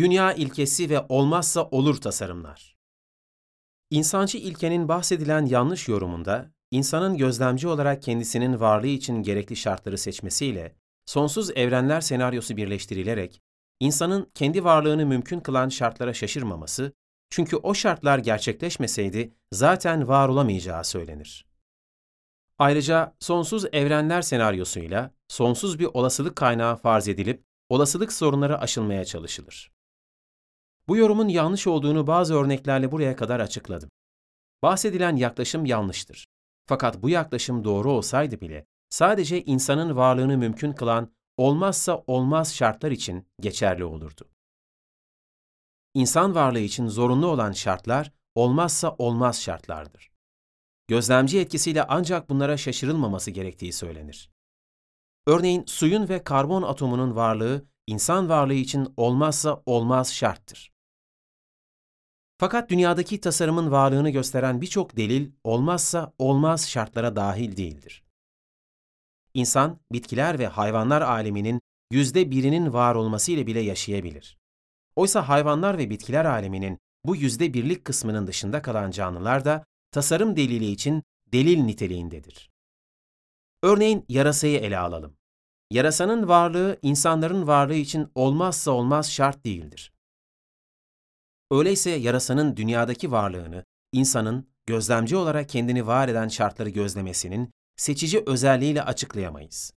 Dünya ilkesi ve olmazsa olur tasarımlar. İnsancı ilkenin bahsedilen yanlış yorumunda, insanın gözlemci olarak kendisinin varlığı için gerekli şartları seçmesiyle, sonsuz evrenler senaryosu birleştirilerek, insanın kendi varlığını mümkün kılan şartlara şaşırmaması, çünkü o şartlar gerçekleşmeseydi zaten var olamayacağı söylenir. Ayrıca sonsuz evrenler senaryosuyla sonsuz bir olasılık kaynağı farz edilip olasılık sorunları aşılmaya çalışılır. Bu yorumun yanlış olduğunu bazı örneklerle buraya kadar açıkladım. Bahsedilen yaklaşım yanlıştır. Fakat bu yaklaşım doğru olsaydı bile sadece insanın varlığını mümkün kılan olmazsa olmaz şartlar için geçerli olurdu. İnsan varlığı için zorunlu olan şartlar olmazsa olmaz şartlardır. Gözlemci etkisiyle ancak bunlara şaşırılmaması gerektiği söylenir. Örneğin suyun ve karbon atomunun varlığı insan varlığı için olmazsa olmaz şarttır. Fakat dünyadaki tasarımın varlığını gösteren birçok delil olmazsa olmaz şartlara dahil değildir. İnsan, bitkiler ve hayvanlar aleminin yüzde birinin var olmasıyla bile yaşayabilir. Oysa hayvanlar ve bitkiler aleminin bu yüzde birlik kısmının dışında kalan canlılar da tasarım delili için delil niteliğindedir. Örneğin yarasayı ele alalım. Yarasanın varlığı insanların varlığı için olmazsa olmaz şart değildir. Öyleyse yarasanın dünyadaki varlığını, insanın gözlemci olarak kendini var eden şartları gözlemesinin seçici özelliğiyle açıklayamayız.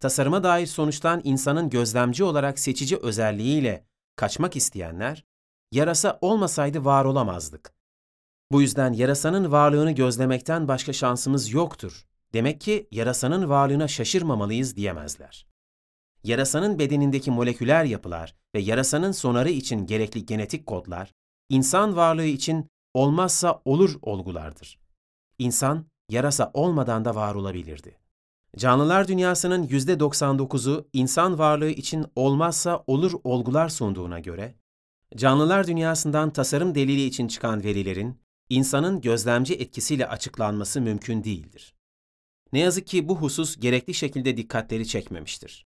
Tasarıma dair sonuçtan insanın gözlemci olarak seçici özelliğiyle kaçmak isteyenler, yarasa olmasaydı var olamazdık. Bu yüzden yarasanın varlığını gözlemekten başka şansımız yoktur. Demek ki yarasanın varlığına şaşırmamalıyız diyemezler. Yarasanın bedenindeki moleküler yapılar ve yarasanın sonarı için gerekli genetik kodlar, insan varlığı için olmazsa olur olgulardır. İnsan, yarasa olmadan da var olabilirdi. Canlılar dünyasının %99'u insan varlığı için olmazsa olur olgular sunduğuna göre, canlılar dünyasından tasarım delili için çıkan verilerin insanın gözlemci etkisiyle açıklanması mümkün değildir. Ne yazık ki bu husus gerekli şekilde dikkatleri çekmemiştir.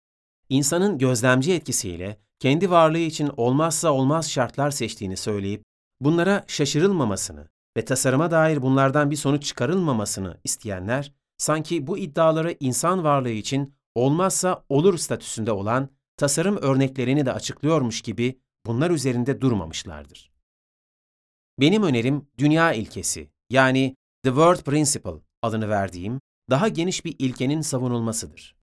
İnsanın gözlemci etkisiyle kendi varlığı için olmazsa olmaz şartlar seçtiğini söyleyip bunlara şaşırılmamasını ve tasarıma dair bunlardan bir sonuç çıkarılmamasını isteyenler sanki bu iddiaları insan varlığı için olmazsa olur statüsünde olan tasarım örneklerini de açıklıyormuş gibi bunlar üzerinde durmamışlardır. Benim önerim dünya ilkesi yani The World Principle adını verdiğim daha geniş bir ilkenin savunulmasıdır.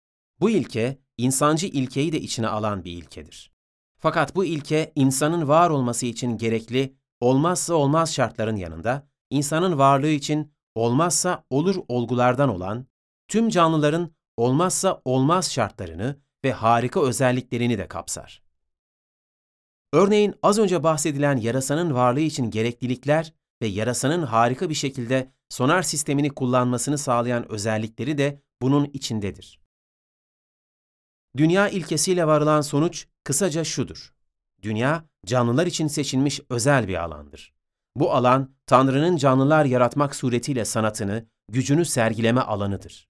Bu ilke, insancı ilkeyi de içine alan bir ilkedir. Fakat bu ilke, insanın var olması için gerekli, olmazsa olmaz şartların yanında, insanın varlığı için olmazsa olur olgulardan olan, tüm canlıların olmazsa olmaz şartlarını ve harika özelliklerini de kapsar. Örneğin az önce bahsedilen yarasanın varlığı için gereklilikler ve yarasanın harika bir şekilde sonar sistemini kullanmasını sağlayan özellikleri de bunun içindedir. Dünya ilkesiyle varılan sonuç kısaca şudur. Dünya, canlılar için seçilmiş özel bir alandır. Bu alan, Tanrı'nın canlılar yaratmak suretiyle sanatını, gücünü sergileme alanıdır.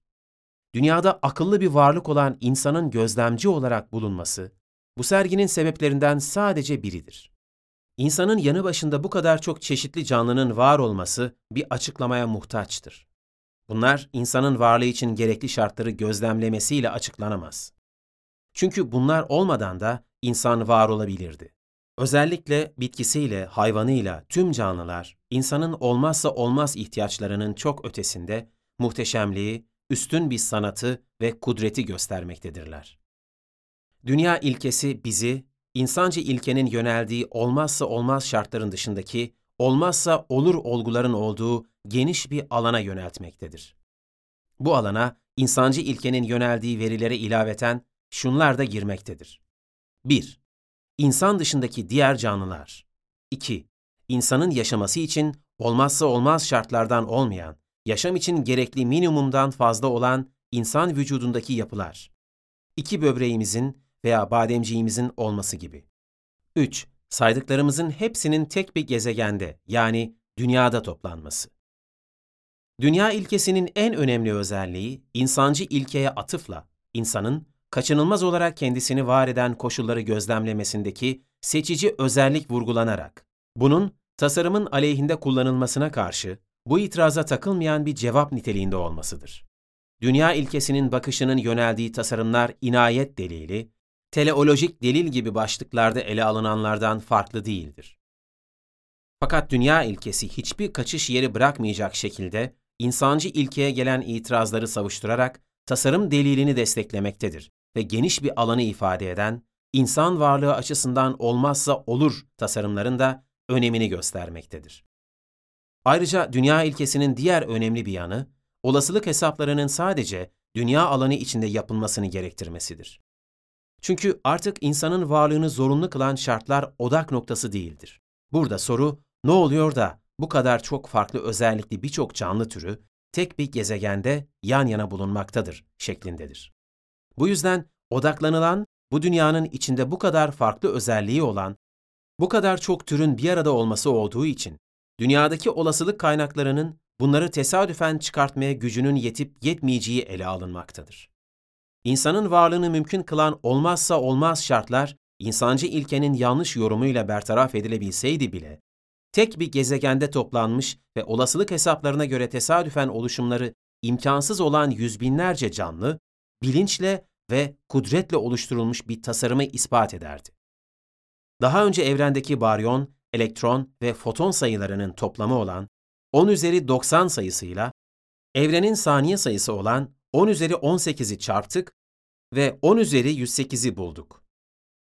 Dünyada akıllı bir varlık olan insanın gözlemci olarak bulunması, bu serginin sebeplerinden sadece biridir. İnsanın yanı başında bu kadar çok çeşitli canlının var olması bir açıklamaya muhtaçtır. Bunlar insanın varlığı için gerekli şartları gözlemlemesiyle açıklanamaz. Çünkü bunlar olmadan da insan var olabilirdi. Özellikle bitkisiyle, hayvanıyla tüm canlılar insanın olmazsa olmaz ihtiyaçlarının çok ötesinde muhteşemliği, üstün bir sanatı ve kudreti göstermektedirler. Dünya ilkesi bizi, insancı ilkenin yöneldiği olmazsa olmaz şartların dışındaki, olmazsa olur olguların olduğu geniş bir alana yöneltmektedir. Bu alana, insancı ilkenin yöneldiği verilere ilaveten şunlar da girmektedir. 1. İnsan dışındaki diğer canlılar. 2. İnsanın yaşaması için olmazsa olmaz şartlardan olmayan, yaşam için gerekli minimumdan fazla olan insan vücudundaki yapılar. İki böbreğimizin veya bademciğimizin olması gibi. 3. Saydıklarımızın hepsinin tek bir gezegende yani dünyada toplanması. Dünya ilkesinin en önemli özelliği insancı ilkeye atıfla insanın kaçınılmaz olarak kendisini var eden koşulları gözlemlemesindeki seçici özellik vurgulanarak, bunun tasarımın aleyhinde kullanılmasına karşı bu itiraza takılmayan bir cevap niteliğinde olmasıdır. Dünya ilkesinin bakışının yöneldiği tasarımlar inayet delili, teleolojik delil gibi başlıklarda ele alınanlardan farklı değildir. Fakat dünya ilkesi hiçbir kaçış yeri bırakmayacak şekilde insancı ilkeye gelen itirazları savuşturarak tasarım delilini desteklemektedir ve geniş bir alanı ifade eden, insan varlığı açısından olmazsa olur tasarımların da önemini göstermektedir. Ayrıca dünya ilkesinin diğer önemli bir yanı, olasılık hesaplarının sadece dünya alanı içinde yapılmasını gerektirmesidir. Çünkü artık insanın varlığını zorunlu kılan şartlar odak noktası değildir. Burada soru, ne oluyor da bu kadar çok farklı özellikli birçok canlı türü tek bir gezegende yan yana bulunmaktadır şeklindedir. Bu yüzden odaklanılan, bu dünyanın içinde bu kadar farklı özelliği olan, bu kadar çok türün bir arada olması olduğu için, dünyadaki olasılık kaynaklarının bunları tesadüfen çıkartmaya gücünün yetip yetmeyeceği ele alınmaktadır. İnsanın varlığını mümkün kılan olmazsa olmaz şartlar, insancı ilkenin yanlış yorumuyla bertaraf edilebilseydi bile, tek bir gezegende toplanmış ve olasılık hesaplarına göre tesadüfen oluşumları imkansız olan yüz binlerce canlı, bilinçle ve kudretle oluşturulmuş bir tasarımı ispat ederdi. Daha önce evrendeki baryon, elektron ve foton sayılarının toplamı olan 10 üzeri 90 sayısıyla evrenin saniye sayısı olan 10 üzeri 18'i çarptık ve 10 üzeri 108'i bulduk.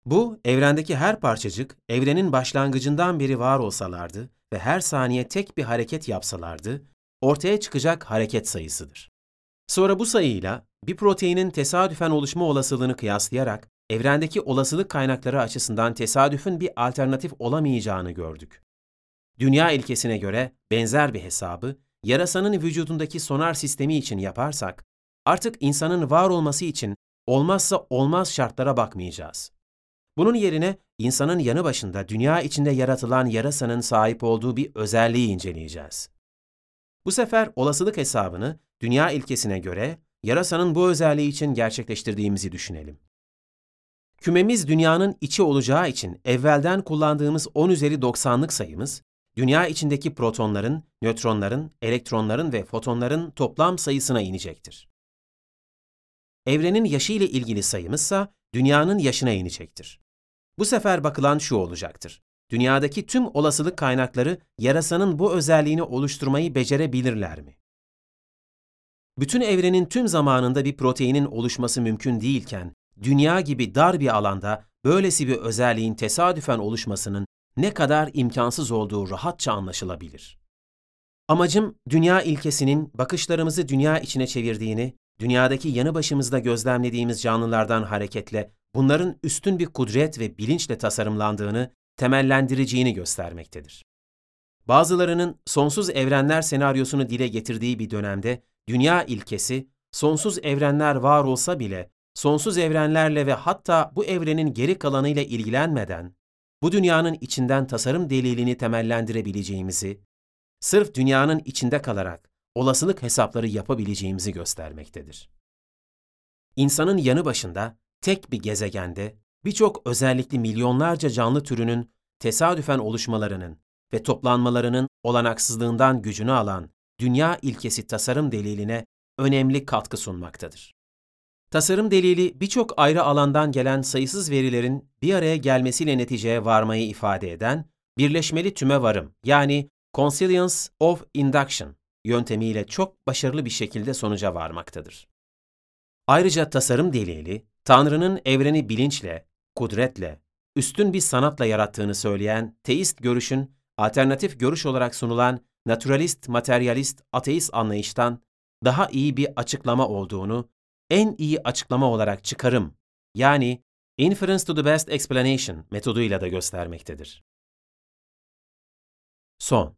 Bu, evrendeki her parçacık evrenin başlangıcından beri var olsalardı ve her saniye tek bir hareket yapsalardı, ortaya çıkacak hareket sayısıdır. Sonra bu sayıyla bir proteinin tesadüfen oluşma olasılığını kıyaslayarak evrendeki olasılık kaynakları açısından tesadüfün bir alternatif olamayacağını gördük. Dünya ilkesine göre benzer bir hesabı yarasanın vücudundaki sonar sistemi için yaparsak, artık insanın var olması için olmazsa olmaz şartlara bakmayacağız. Bunun yerine insanın yanı başında dünya içinde yaratılan yarasanın sahip olduğu bir özelliği inceleyeceğiz. Bu sefer olasılık hesabını dünya ilkesine göre yarasanın bu özelliği için gerçekleştirdiğimizi düşünelim. Kümemiz dünyanın içi olacağı için evvelden kullandığımız 10 üzeri 90'lık sayımız, dünya içindeki protonların, nötronların, elektronların ve fotonların toplam sayısına inecektir. Evrenin yaşı ile ilgili sayımızsa dünyanın yaşına inecektir. Bu sefer bakılan şu olacaktır. Dünyadaki tüm olasılık kaynakları yarasanın bu özelliğini oluşturmayı becerebilirler mi? Bütün evrenin tüm zamanında bir proteinin oluşması mümkün değilken, dünya gibi dar bir alanda böylesi bir özelliğin tesadüfen oluşmasının ne kadar imkansız olduğu rahatça anlaşılabilir. Amacım dünya ilkesinin bakışlarımızı dünya içine çevirdiğini, dünyadaki yanı başımızda gözlemlediğimiz canlılardan hareketle bunların üstün bir kudret ve bilinçle tasarımlandığını, temellendireceğini göstermektedir. Bazılarının sonsuz evrenler senaryosunu dile getirdiği bir dönemde dünya ilkesi, sonsuz evrenler var olsa bile sonsuz evrenlerle ve hatta bu evrenin geri kalanıyla ilgilenmeden, bu dünyanın içinden tasarım delilini temellendirebileceğimizi, sırf dünyanın içinde kalarak olasılık hesapları yapabileceğimizi göstermektedir. İnsanın yanı başında tek bir gezegende birçok özellikli milyonlarca canlı türünün tesadüfen oluşmalarının ve toplanmalarının olanaksızlığından gücünü alan dünya ilkesi tasarım deliline önemli katkı sunmaktadır. Tasarım delili birçok ayrı alandan gelen sayısız verilerin bir araya gelmesiyle neticeye varmayı ifade eden birleşmeli tüme varım yani Consilience of Induction yöntemiyle çok başarılı bir şekilde sonuca varmaktadır. Ayrıca tasarım delili, Tanrı'nın evreni bilinçle, kudretle, üstün bir sanatla yarattığını söyleyen teist görüşün alternatif görüş olarak sunulan naturalist, materyalist, ateist anlayıştan daha iyi bir açıklama olduğunu en iyi açıklama olarak çıkarım yani inference to the best explanation metoduyla da göstermektedir. Son